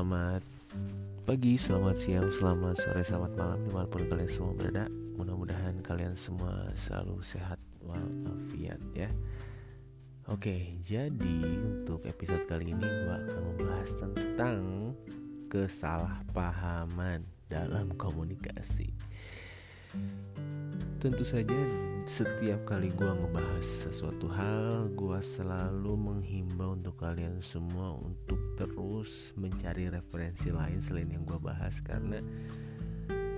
selamat pagi, selamat siang, selamat sore, selamat malam di mana pun kalian semua berada. Mudah-mudahan kalian semua selalu sehat walafiat ya. Oke, jadi untuk episode kali ini gue akan membahas tentang kesalahpahaman dalam komunikasi. Tentu saja setiap kali gue ngebahas sesuatu hal Gue selalu menghimbau untuk kalian semua untuk terus mencari referensi lain selain yang gue bahas. Karena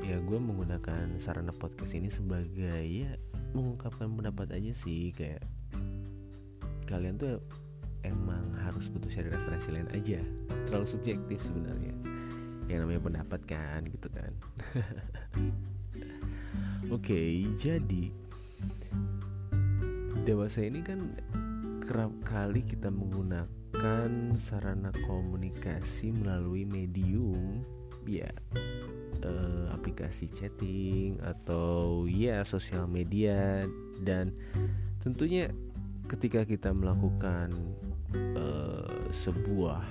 ya gue menggunakan sarana podcast ini sebagai ya mengungkapkan pendapat aja sih. Kayak kalian tuh emang harus butuh cari referensi lain aja. Terlalu subjektif sebenarnya. Yang namanya pendapat kan gitu kan. Oke, okay, jadi dewasa ini kan kerap kali kita menggunakan sarana komunikasi melalui medium ya eh, aplikasi chatting atau ya sosial media. Dan tentunya ketika kita melakukan eh, sebuah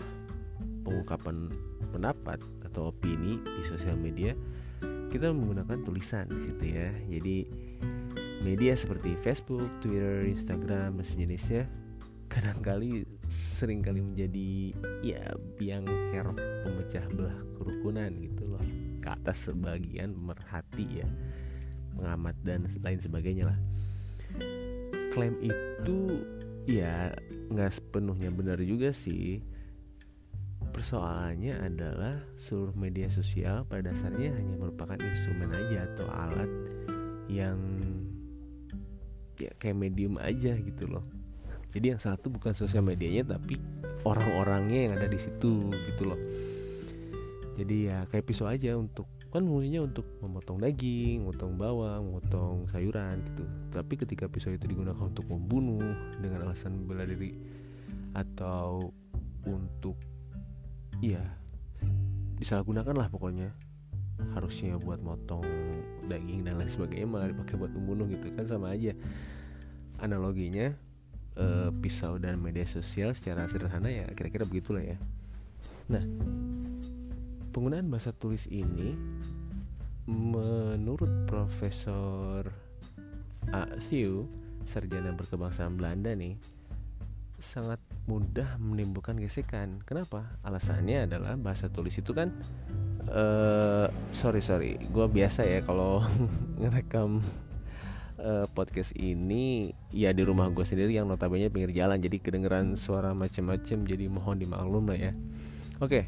pengungkapan pendapat atau opini di sosial media kita menggunakan tulisan gitu ya. Jadi media seperti Facebook, Twitter, Instagram dan sejenisnya kadangkali sering kali menjadi ya biang kerok pemecah belah kerukunan gitu loh ke atas sebagian merhati ya mengamat dan lain sebagainya lah. Klaim itu ya nggak sepenuhnya benar juga sih. Persoalannya adalah seluruh media sosial pada dasarnya hanya merupakan instrumen aja atau alat yang ya kayak medium aja gitu loh. Jadi yang satu bukan sosial medianya tapi orang-orangnya yang ada di situ gitu loh. Jadi ya kayak pisau aja untuk kan fungsinya untuk memotong daging, memotong bawang, memotong sayuran gitu. Tapi ketika pisau itu digunakan untuk membunuh dengan alasan bela diri atau untuk iya gunakan lah pokoknya harusnya buat motong daging dan lain sebagainya malah dipakai buat membunuh gitu kan sama aja analoginya e, pisau dan media sosial secara sederhana ya kira-kira begitulah ya nah penggunaan bahasa tulis ini menurut Profesor A. Thieu sarjana berkebangsaan Belanda nih sangat mudah menimbulkan gesekan. Kenapa? Alasannya adalah bahasa tulis itu kan uh, sorry sorry, gue biasa ya kalau ngerekam uh, podcast ini ya di rumah gue sendiri yang notabene pinggir jalan jadi kedengeran suara macem-macem jadi mohon dimaklum lah ya. Oke. Okay.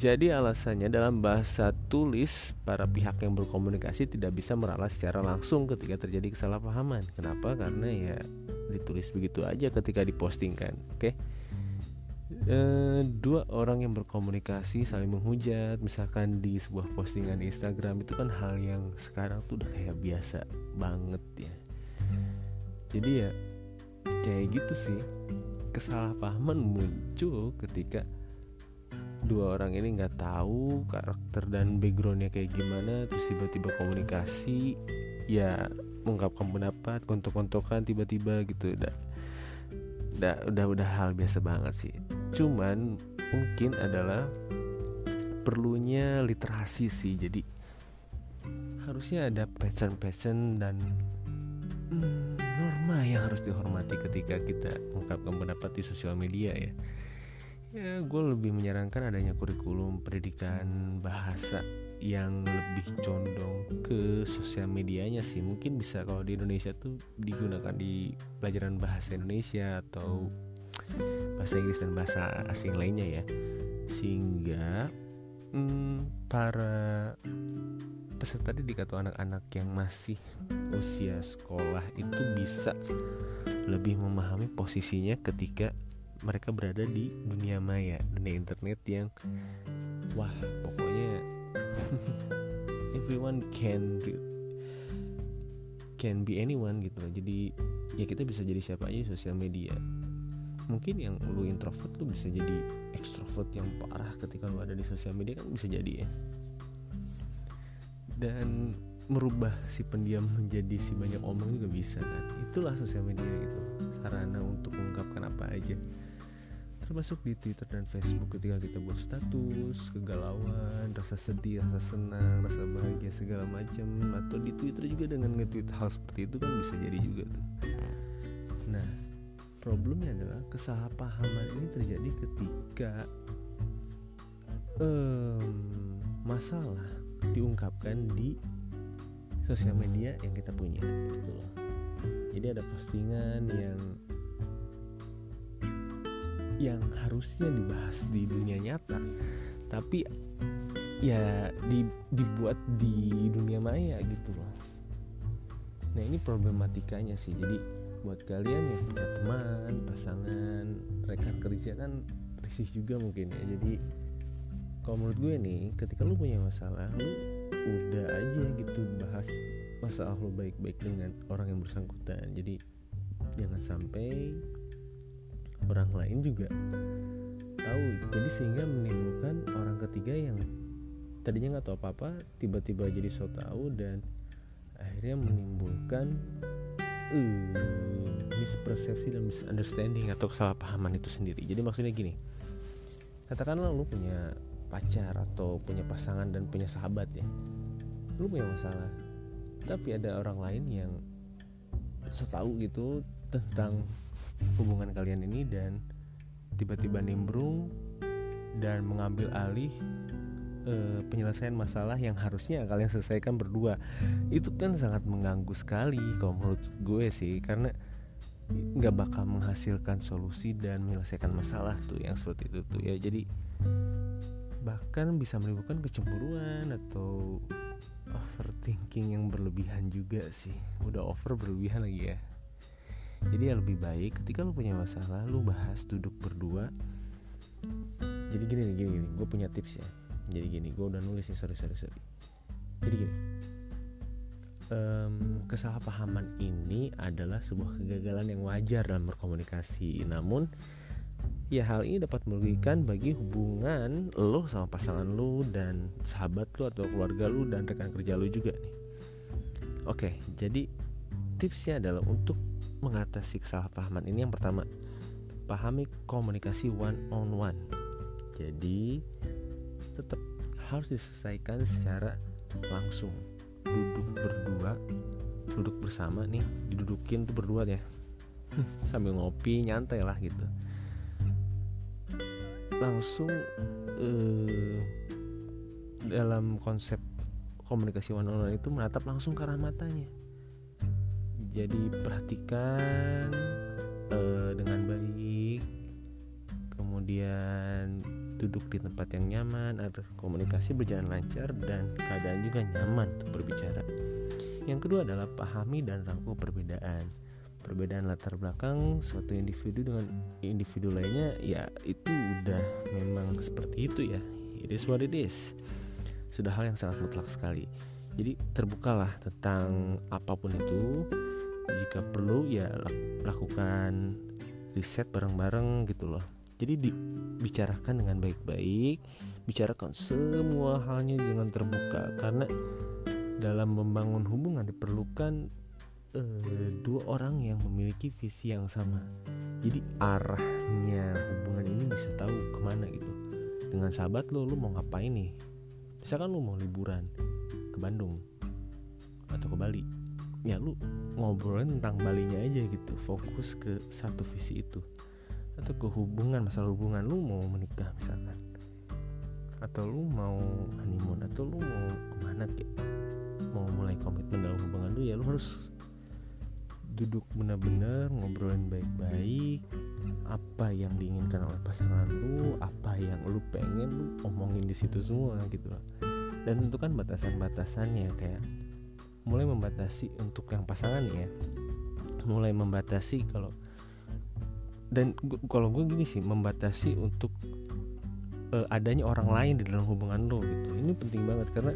Jadi alasannya dalam bahasa tulis para pihak yang berkomunikasi tidak bisa meralat secara langsung ketika terjadi kesalahpahaman. Kenapa? Karena ya ditulis begitu aja ketika dipostingkan oke okay? E, dua orang yang berkomunikasi saling menghujat. Misalkan di sebuah postingan di Instagram itu kan hal yang sekarang tuh udah kayak biasa banget ya. Jadi ya kayak gitu sih. Kesalahpahaman muncul ketika dua orang ini nggak tahu karakter dan backgroundnya kayak gimana terus tiba-tiba komunikasi ya mengungkapkan pendapat kontok-kontokan tiba-tiba gitu. Udah udah udah udah hal biasa banget sih cuman mungkin adalah perlunya literasi sih jadi harusnya ada passion-passion dan hmm, norma yang harus dihormati ketika kita mengungkapkan pendapat di sosial media ya. Ya gue lebih menyarankan adanya kurikulum pendidikan bahasa yang lebih condong ke sosial medianya sih. Mungkin bisa kalau di Indonesia tuh digunakan di pelajaran bahasa Indonesia atau bahasa Inggris dan bahasa asing lainnya ya. Sehingga hmm, para peserta didik atau anak-anak yang masih usia sekolah itu bisa lebih memahami posisinya ketika mereka berada di dunia maya dunia internet yang wah pokoknya everyone can can be anyone gitu jadi ya kita bisa jadi siapa aja di sosial media mungkin yang lu introvert lu bisa jadi extrovert yang parah ketika lu ada di sosial media kan bisa jadi ya. Dan merubah si pendiam menjadi si banyak omong juga bisa kan. Itulah sosial media gitu sarana untuk mengungkapkan apa aja. Termasuk di Twitter dan Facebook ketika kita buat status kegalauan rasa sedih rasa senang rasa bahagia segala macam. Atau di Twitter juga dengan nge-tweet hal seperti itu kan bisa jadi juga tuh. Nah problemnya adalah kesalahpahaman ini terjadi ketika um, masalah diungkapkan di sosial media yang kita punya gitu loh. Jadi ada postingan yang yang harusnya dibahas di dunia nyata tapi ya di, dibuat di dunia maya gitu loh. Nah ini problematikanya sih. Jadi buat kalian yang punya teman pasangan rekan kerja kan risih juga mungkin ya. Jadi kalau menurut gue nih ketika lu punya masalah lu udah aja gitu bahas masalah lu baik-baik dengan orang yang bersangkutan. Jadi jangan sampai orang lain juga tahu. Jadi sehingga menimbulkan orang ketiga yang tadinya nggak tahu apa-apa tiba-tiba jadi so tahu dan akhirnya menimbulkan uh, mispersepsi dan misunderstanding atau kesalahpahaman itu sendiri. Jadi maksudnya gini katakanlah lu punya pacar atau punya pasangan dan punya sahabat ya. Lu punya masalah tapi ada orang lain yang setahu gitu tentang hubungan kalian ini dan tiba-tiba nimbrung dan mengambil alih e, penyelesaian masalah yang harusnya kalian selesaikan berdua. Itu kan sangat mengganggu sekali kalau menurut gue sih karena nggak bakal menghasilkan solusi dan menyelesaikan masalah tuh yang seperti itu tuh ya. Jadi bahkan bisa menimbulkan kecemburuan atau overthinking yang berlebihan juga sih. Udah over berlebihan lagi ya. Jadi ya lebih baik ketika lu punya masalah lu bahas duduk berdua. Jadi gini nih gini, gini. gue punya tips ya jadi gini gue udah nulis nih sorry sorry sorry. Jadi gini. Um, kesalahpahaman ini adalah sebuah kegagalan yang wajar dalam berkomunikasi. Namun ya hal ini dapat merugikan bagi hubungan lo sama pasangan lo dan sahabat lo atau keluarga lo dan rekan kerja lo juga nih. Oke jadi tipsnya adalah untuk mengatasi kesalahpahaman ini. Yang pertama pahami komunikasi one on one. Jadi tetap harus diselesaikan secara langsung. Duduk berdua duduk bersama nih didudukin tuh berdua ya sambil ngopi nyantai lah gitu. Langsung uh, dalam konsep komunikasi one on one itu menatap langsung ke arah matanya. Jadi perhatikan uh, dengan baik. Kemudian duduk di tempat yang nyaman agar komunikasi berjalan lancar dan keadaan juga nyaman untuk berbicara. Yang kedua adalah pahami dan rangkul perbedaan. Perbedaan latar belakang suatu individu dengan individu lainnya ya itu udah memang seperti itu ya. It is what it is. Sudah hal yang sangat mutlak sekali. Jadi terbukalah tentang apa pun itu. Jika perlu ya lakukan riset bareng-bareng gitu loh jadi dibicarakan dengan baik-baik bicarakan semua halnya dengan terbuka. Karena dalam membangun hubungan diperlukan uh, dua orang yang memiliki visi yang sama. Jadi arahnya hubungan ini bisa tahu ke mana gitu. Dengan sahabat lo lo mau ngapain nih? Misalkan lo mau liburan ke Bandung atau ke Bali ya lu ngobrolin tentang Balinya aja gitu. Fokus ke satu visi itu atau ke hubungan masalah hubungan. Lu mau menikah misalkan? Atau lu mau honeymoon? Atau lu mau ke mana kayak mau mulai komitmen dalam hubungan lu ya lu harus duduk benar-benar ngobrolin baik-baik. Apa yang diinginkan oleh pasangan lu apa yang lu pengen lu omongin di situ semua gitu loh. Dan tentukan batasan-batasannya kayak mulai membatasi untuk yang pasangan ya. Mulai membatasi kalau dan kalau gue gini sih membatasi untuk uh, adanya orang lain di dalam hubungan lo gitu. Ini penting banget karena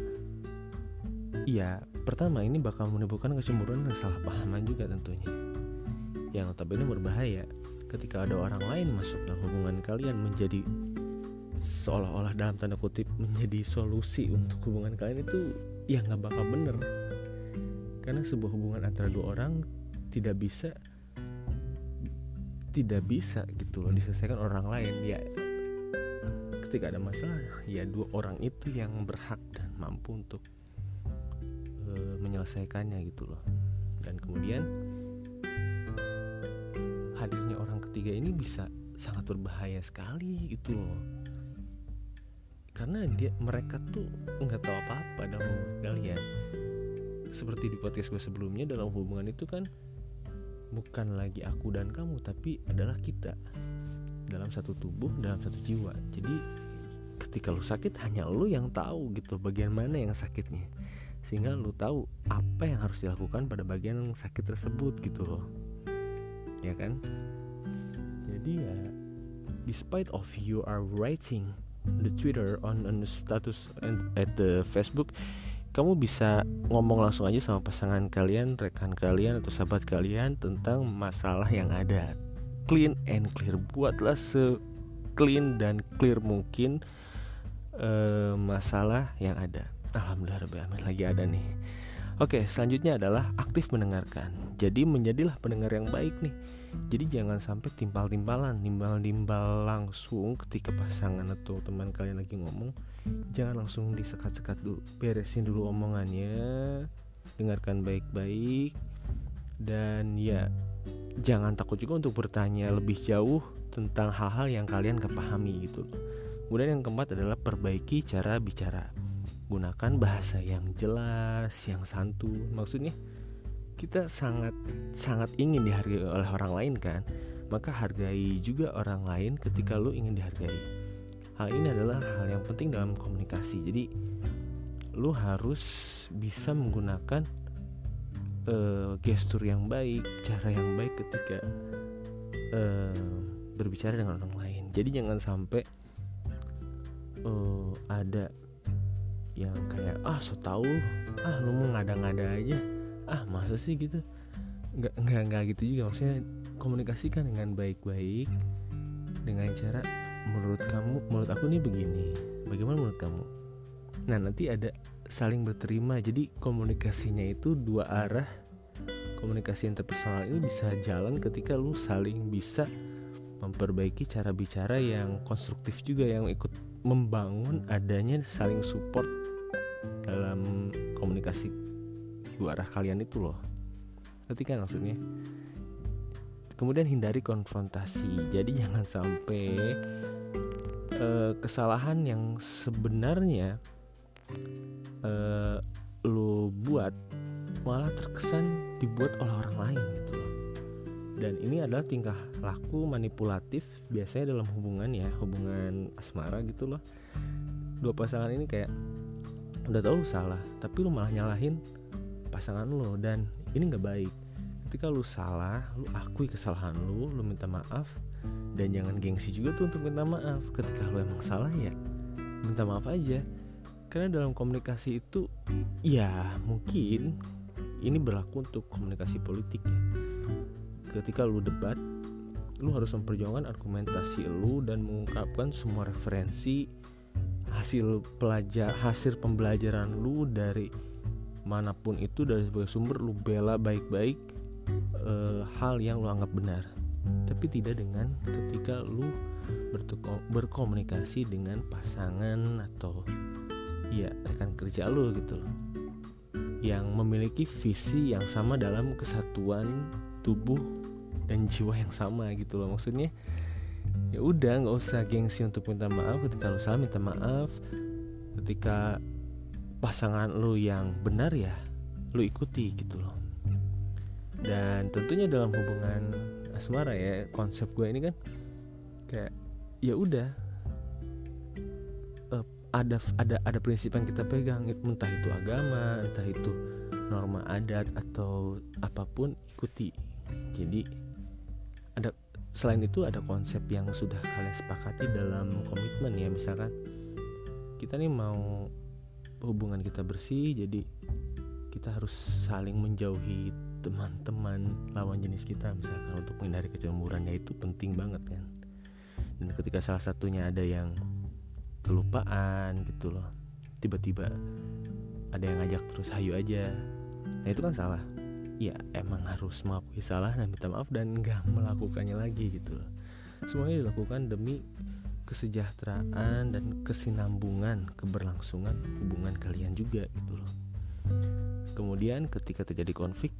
ya pertama ini bakal menimbulkan kecemburuan dan salah pahaman juga tentunya. Yang notabene berbahaya ketika ada orang lain masuk dalam hubungan kalian menjadi seolah-olah dalam tanda kutip menjadi solusi untuk hubungan kalian itu ya nggak bakal bener. Karena sebuah hubungan antara dua orang tidak bisa tidak bisa gitu loh diselesaikan orang lain. Ya ketika ada masalah ya dua orang itu yang berhak dan mampu untuk uh, menyelesaikannya gitu loh. Dan kemudian hadirnya orang ketiga ini bisa sangat berbahaya sekali gitu loh. Karena dia mereka tuh nggak tahu apa-apa dalam kalian. Seperti di podcast gue sebelumnya dalam hubungan itu kan bukan lagi aku dan kamu tapi adalah kita. Dalam satu tubuh dalam satu jiwa. Jadi ketika lu sakit hanya lu yang tahu gitu bagian mana yang sakitnya. Sehingga lu tahu apa yang harus dilakukan pada bagian yang sakit tersebut gitu loh. Ya kan? Jadi ya despite of you are writing the Twitter on on the status at the Facebook kamu bisa ngomong langsung aja sama pasangan kalian, rekan kalian atau sahabat kalian tentang masalah yang ada. Clean and clear. Buatlah se clean dan clear mungkin uh, masalah yang ada. Alhamdulillah lagi ada nih. Oke, selanjutnya adalah aktif mendengarkan. Jadi menjadilah pendengar yang baik nih. Jadi jangan sampai timpal-timpalan, nimbal-nimbal langsung ketika pasangan atau teman kalian lagi ngomong. Jangan langsung disekat-sekat dulu, beresin dulu omongannya, dengarkan baik-baik, dan ya jangan takut juga untuk bertanya lebih jauh tentang hal-hal yang kalian kepahami gitu. Kemudian yang keempat adalah perbaiki cara bicara gunakan bahasa yang jelas, yang santun. Maksudnya kita sangat sangat ingin dihargai oleh orang lain kan, maka hargai juga orang lain ketika lu ingin dihargai. Hal ini adalah hal yang penting dalam komunikasi. Jadi lu harus bisa menggunakan uh, gestur yang baik, cara yang baik ketika uh, berbicara dengan orang lain. Jadi jangan sampai uh, ada yang kayak ah so tau. Ah lu mau ngada-ngada aja. Ah masa sih? Gitu. Nggak nggak nggak gitu juga. Maksudnya komunikasikan dengan baik-baik dengan cara menurut kamu menurut aku nih begini. Bagaimana menurut kamu? Nah nanti ada saling berterima. Jadi komunikasinya itu dua arah. Komunikasi interpersonal ini bisa jalan ketika lu saling bisa memperbaiki cara bicara yang konstruktif juga yang ikut membangun adanya saling support dalam komunikasi dua arah kalian itu loh. Ngerti kan maksudnya? Kemudian hindari konfrontasi. Jadi jangan sampai uh, kesalahan yang sebenarnya uh, lo buat malah terkesan dibuat oleh orang lain gitu loh. Dan ini adalah tingkah laku manipulatif biasanya dalam hubungan ya hubungan asmara gitu loh. Dua pasangan ini kayak udah tahu salah tapi lu malah nyalahin pasangan lo dan ini nggak baik. Ketika lu salah lu akui kesalahan lu lu minta maaf dan jangan gengsi juga tuh untuk minta maaf. Ketika lu emang salah ya minta maaf aja. Karena dalam komunikasi itu ya mungkin ini berlaku untuk komunikasi politik ya. Ketika lu debat lu harus memperjuangkan argumentasi lu dan mengungkapkan semua referensi hasil pelajar hasil pembelajaran lu dari mana pun itu dari sebagai sumber lu bela baik-baik e, hal yang lu anggap benar. Tapi tidak dengan ketika lu berkomunikasi dengan pasangan atau ya rekan kerja lu gitu loh. Yang memiliki visi yang sama dalam kesatuan tubuh dan jiwa yang sama gitu loh maksudnya ya udah nggak usah gengsi untuk minta maaf. Ketika lo salah minta maaf. Ketika pasangan lo yang benar ya lo ikuti gitu loh. Dan tentunya dalam hubungan asmara ya konsep gue ini kan kayak ya udah uh, ada ada ada prinsip yang kita pegang. Entah itu agama entah itu norma adat atau apa pun ikuti. Jadi ada selain itu ada konsep yang sudah kalian sepakati dalam komitmen ya misalkan kita nih mau hubungan kita bersih jadi kita harus saling menjauhi teman-teman lawan jenis kita misalkan untuk menghindari kecemburuan ya itu penting banget kan? Dan ketika salah satunya ada yang kelupaan gitu loh tiba-tiba ada yang ngajak terus hayu aja. Nah itu kan salah ya emang harus mengakui salah dan minta maaf dan nggak melakukannya lagi gitu loh. Semuanya dilakukan demi kesejahteraan dan kesinambungan keberlangsungan hubungan kalian juga gitu loh. Kemudian ketika terjadi konflik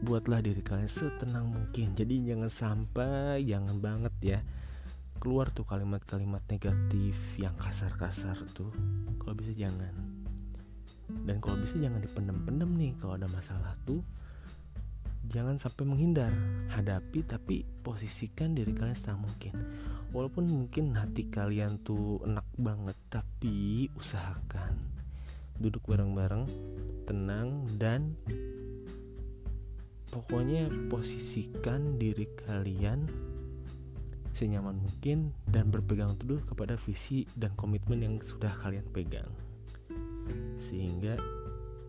buatlah diri kalian setenang mungkin. Jadi jangan sampai jangan banget ya keluar tuh kalimat-kalimat negatif yang kasar-kasar tuh. Kalau bisa jangan. Dan kalau bisa jangan dipendem-pendem nih kalau ada masalah tuh jangan sampai menghindar. Hadapi tapi posisikan diri kalian setenang mungkin. Walaupun mungkin hati kalian tuh enak banget tapi usahakan duduk bareng-bareng tenang dan pokoknya posisikan diri kalian senyaman mungkin dan berpegang teguh kepada visi dan komitmen yang sudah kalian pegang. Sehingga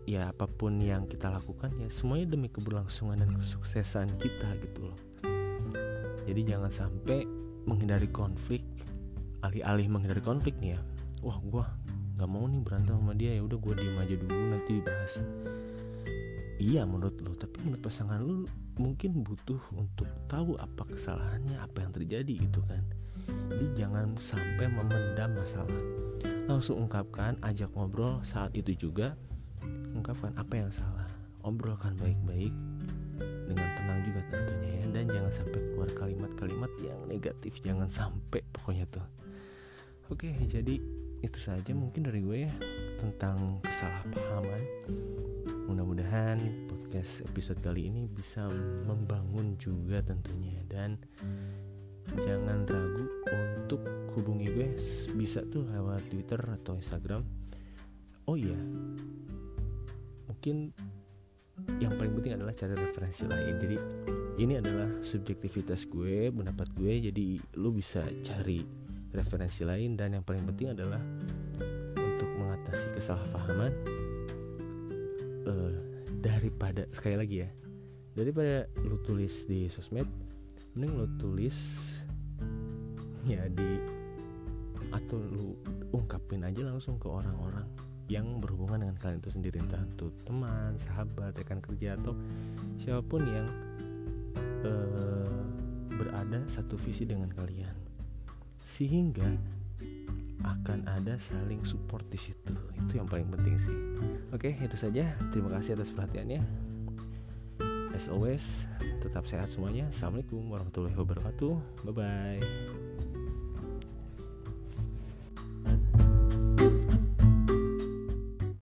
ya apa pun yang kita lakukan ya semuanya demi keberlangsungan dan kesuksesan kita gitu loh. Jadi jangan sampai menghindari konflik alih-alih menghindari konflik nih ya. Wah gue nggak mau nih berantem sama dia ya udah gue diem aja dulu nanti dibahas. Iya menurut lo tapi menurut pasangan lo mungkin butuh untuk tahu apa kesalahannya apa yang terjadi gitu kan. Jadi jangan sampai memendam masalah. Langsung ungkapkan ajak ngobrol saat itu juga ungkapkan apa yang salah? Obrolkan baik-baik dengan tenang juga tentunya ya. Dan jangan sampai keluar kalimat-kalimat yang negatif. Jangan sampai pokoknya tuh. Oke jadi itu saja mungkin dari gue ya tentang kesalahpahaman. Mudah-mudahan podcast episode kali ini bisa membangun juga tentunya dan jangan ragu untuk hubungi gue. Bisa tuh lewat Twitter atau Instagram. Oh iya mungkin yang paling penting adalah cari referensi lain. Jadi ini adalah subjektivitas gue pendapat gue. Jadi lu bisa cari referensi lain. Dan yang paling penting adalah untuk mengatasi kesalahpahaman uh, daripada sekali lagi ya daripada lu tulis di sosmed mending lu tulis ya di atau lu ungkapin aja langsung ke orang-orang yang berhubungan dengan kalian itu sendiri entah itu teman, sahabat, rekan kerja atau siapa pun yang uh, berada satu visi dengan kalian. Sehingga akan ada saling support di situ. Itu yang paling penting sih. Oke itu saja. Terima kasih atas perhatiannya. As always tetap sehat semuanya. Assalamualaikum warahmatullahi wabarakatuh. Bye bye